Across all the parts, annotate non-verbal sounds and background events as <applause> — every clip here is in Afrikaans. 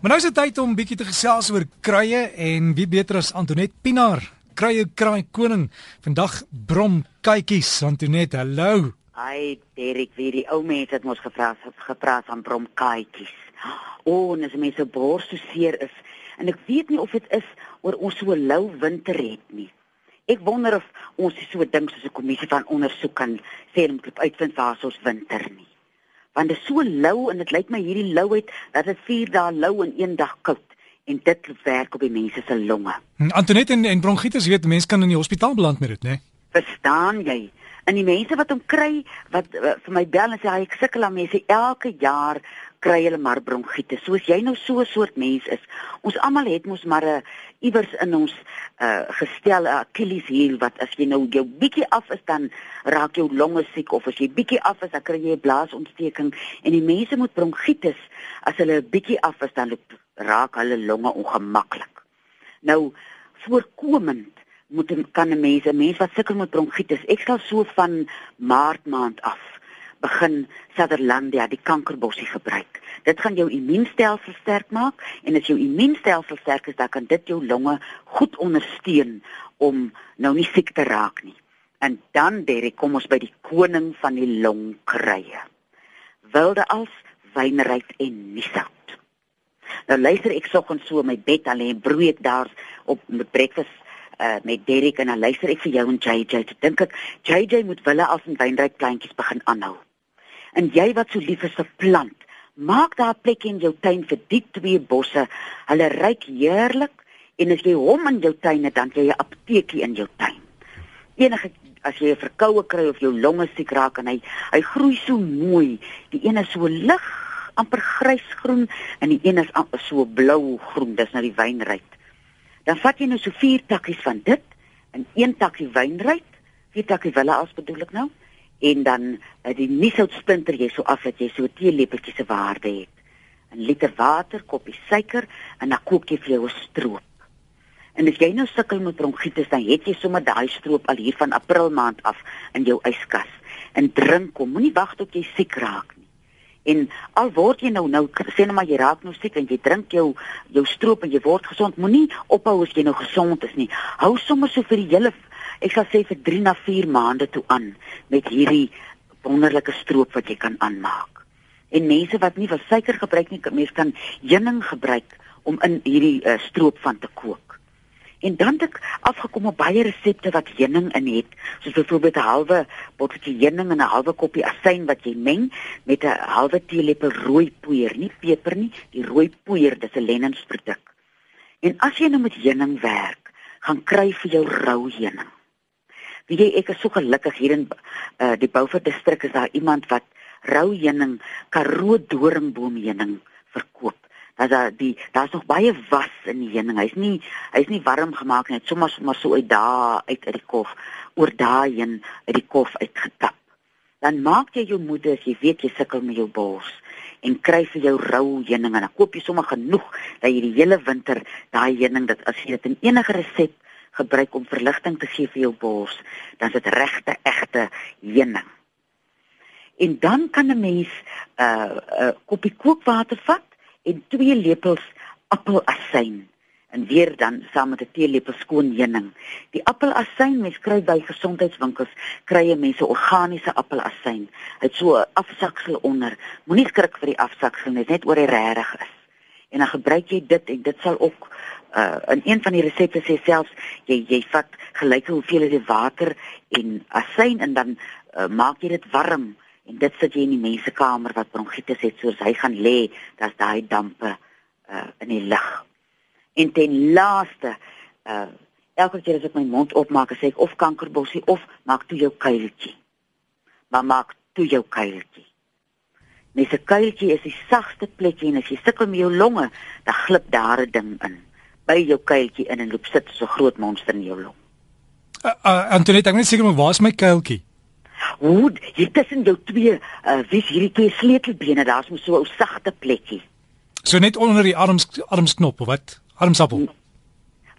Maar nou is dit tyd om bietjie te gesels oor kruie en wie beter as Antonet Pinaar, kruie kraai koning. Vandag brom kykies Antonet, hallo. Ai, Derek, wie die ou mense het mos gevra gepraat van brom kykies. O, oh, en as mense bors so seer is en ek weet nie of dit is oor ons so lou winter het nie. Ek wonder of ons so dink soos 'n kommissie van ondersoek kan sê om uitvind waar ons winter nie want dit is so lou en dit lyk my hierdie louheid dat dit 4 dae lou en 1 dag koud en dit werk op die mense se longe. Hm, Antoinette en, en bronkietes weet mense kan in die hospitaal beland met dit, né? Verstaan jy? En die mense wat hom kry wat uh, vir my bel en sê hy ek sukkel aan mense elke jaar kry hulle maar bronkietes. Soos jy nou so 'n soort mens is. Ons almal het mos maar 'n iewers in ons uh, gestel 'n Achilles heel wat as jy nou jou bietjie af is dan raak jou longe siek of as jy bietjie af is dan kry jy 'n blaasontsteking en die mense moet bronkietes as hulle 'n bietjie af is dan raak hulle longe ongemaklik. Nou voorkomend moet kan 'n mens 'n mens wat sukkel met bronkietes, ek sal so van maart maand af begin Sutherlandia die kankerbossie gebruik. Dit gaan jou immuunstelsel sterk maak en as jou immuunstelsel sterk is, dan kan dit jou longe goed ondersteun om nou nie siek te raak nie. En dan Derek, kom ons by die koning van die longkrye. Wilde als wynryk en niesout. Nou luister ek soggens so my bed al en brood daar op met breakfast uh, met Derek en dan luister ek vir jou en JJ. Ek dink ek JJ moet wille als en wynryk kleintjies begin aanhou. En jy wat so lief is vir plant, maak daar 'n plek in jou tuin vir die twee bosse. Hulle ryk heerlik en as jy hom in jou tuin het, dan jy 'n apteekie in jou tuin. Enige as jy 'n verkoue kry of jou longe siek raak en hy hy groei so mooi. Die een is so lig, amper grysgroen en die een is so blou-groen, dis nou die wynryk. Dan vat jy nou so vier takkies van dit en een takkie wynryk, vier takkie wille as bedoel ek nou en dan uh, die niesout splinter jy so af dat jy so 'n teelepeltjie se waarde het. 'n Liter water, koppie suiker en dan kook jy vir jou 'n stroop. En as jy nou sukkel met bronkietes, dan het jy sommer daai stroop al hier van April maand af in jou yskas. En drink hom, moenie wag tot jy siek raak nie. En al word jy nou nou sê net maar jy raak nou siek en jy drink jou jou stroop en jy word gesond, moenie ophou as jy nou gesond is nie. Hou sommer so vir die hele ek sal sê vir 3 na 4 maande toe aan met hierdie wonderlike stroop wat jy kan aanmaak. En mense wat nie vir suiker gebruik nie, mense kan heuning gebruik om in hierdie uh, stroop van te kook. En dan het ek afgekom op baie resepte wat heuning in het, soos byvoorbeeld 'n halwe botteltjie heuning en 'n halwe koppie asyn wat jy meng met 'n halwe teelepel rooi poeier, nie peper nie, die rooi poeier, dis 'n lennensproduk. En as jy nou met heuning werk, gaan kry vir jou rou heuning. Wie jy ek is so gelukkig hier in uh, die Beaufort distrik is daar iemand wat rou heuning, karoo doringboom heuning verkoop. Dat daar die daar's nog baie was in die heuning. Hy's nie hy's nie warm gemaak nie, net sommer sommer so uit daar uit uit die kof oor daai heen uit die kof uitgetap. Dan maak jy jou moeder as jy weet jy sukkel met jou bors en kry vir jou rou heuning en dan koop jy sommer genoeg dat jy die hele winter daai heuning dat as jy dit in enige resep gebruik om verligting te gee vir jou bors, dan is dit regte egte heuning. En dan kan 'n mens 'n uh, 'n uh, koppie kookwater vat en twee lepels appelasyn en weer dan saam met 'n teelepel skoon heuning. Die appelasyn mens kry by gesondheidswinkels, kry jy mense organiese appelasyn. Dit so 'n afsaksel onder. Moenie skrik vir die afsaksel net net oor hy regtig is. En dan gebruik jy dit en dit sal ook uh in een van die resepte sê selfs jy jy vat gelyke hoeveelhede water en asyn en dan uh, maak jy dit warm en dit sit jy in die mensekamer wat bronkietes het soos hy gaan lê dat daai dampe uh in die lug. En ten laaste uh elke keer as ek my mond oopmaak sê ek of kankerbossie of maak toe jou kuiltjie. Maar maak toe jou kuiltjie. Net 'n kuiltjie is die sagste plekjie en as jy sukkel met jou longe, dan glip daar 'n ding in by jou kuiltjie in en loop sit so 'n groot monster in jou long. Uh, uh, Antoinette, ek net seker maar waar's my kuiltjie? Hoe, hier tussen jou twee, uh, wie's hierdie twee sleutelbene, daar's mos so 'n sagte plekkie. So net onder die arms armsknop of wat? Armsappel.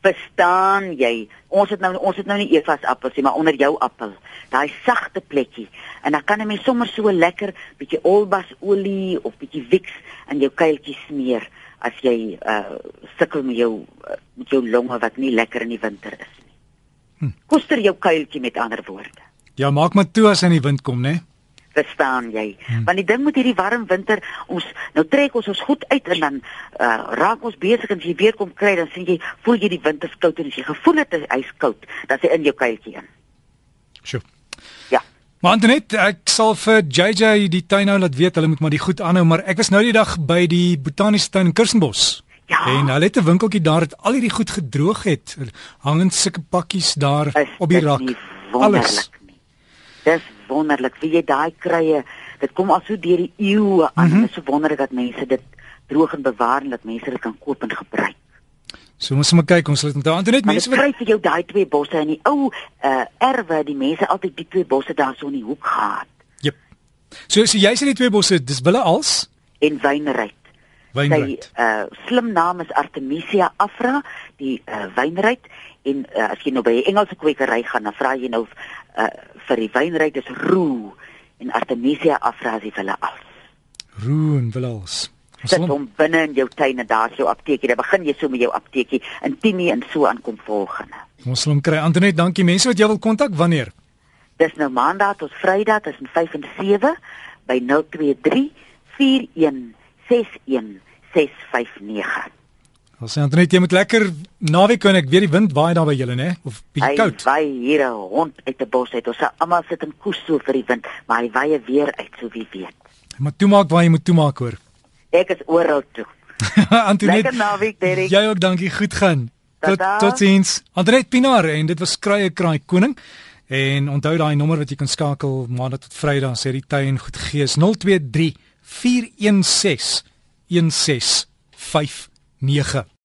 Verstaan jy? Ons het nou ons het nou nie Eva's appels nie, maar onder jou appel, daai sagte plekkie. En dan kan 'n mens sommer so lekker bietjie olbasolie of bietjie Vicks in jou kuiltjie smeer as jy uh sukkel met jou uh, met jou longe wat nie lekker in die winter is nie. Hm. Koster jou kuiltjie met ander woorde. Ja, maak maar toe as in die wind kom, né? Verstaan jy? Hm. Want die ding met hierdie warm winter, ons nou trek ons ons goed uit en dan uh raak ons besig en as jy weer kom kry dan sien jy voel jy die wind is koud en as jy gevoel het hy's koud, dan is hy in jou kuiltjie in. Sjoe. Ja. Maar Antoinette, ek sal vir JJ die tuin nou laat weet hulle moet maar die goed aanhou, maar ek was nou die dag by die botaniese tuin in Kirstenbos. Ja. En hulle het 'n winkeltjie daar het al hierdie goed gedroog het. Hangend sulke pakkies daar Is op die rak. Alles. Dis wonderlik. Wie jy daai krye, dit kom al so deur die eeue aan. Mm -hmm. Dit is so wonderlik dat mense dit droog en bewaar en dat mense dit kan koop en gebruik. So ons moet kyk, ons dit onthou. Antoinette, Maar mense wat kry vir jou daai twee bosse in die ou uh erwe, die mense altyd die twee bosse daar so in die hoek gehad Jep. So so jy sê die twee bosse, dis wille als en wynryk. Sy wynryk. uh slim naam is Artemisia afra, die uh wynryk en uh, as jy nou by 'n Engelse kwekery gaan, dan vra jy nou uh vir die wynryk dis Roo en Artemisia afra is die wille als. Roen wille als. Sit hom- binne in jou tuin en daar's jou apteekie. Dan begin jy so met jou apteekie in Timie en so aankom volgende. ons sal hom kry. Antoinette, dankie. Mense wat jy wil kontak wanneer? Dis nou maandag tot Vrydag tussen 5 en 7 by 023 41 61 659. Ons sê Antoinette, jy moet lekker naweek kan ek weet die wind waai daar by julle, né? Of bietjie Hy koud. waai hier 'n hond uit 'n bos uit. Ons sal almal sit en koes so vir die wind, maar hy waai weer uit, so wie weet. Maar toemaak waar jy moet toemaak hoor. Ek is oral toe. <laughs> Antoinette. Lekker naweek, Derek. Jy ook, dankie. Goed gaan. Tot Tada. totsiens. Antoinette Pinaar en dit was Krye Kraai Koning. En onthou daai nommer wat jy kan skakel maandag tot Vrydag sê die tuin goed gees 023 416 1659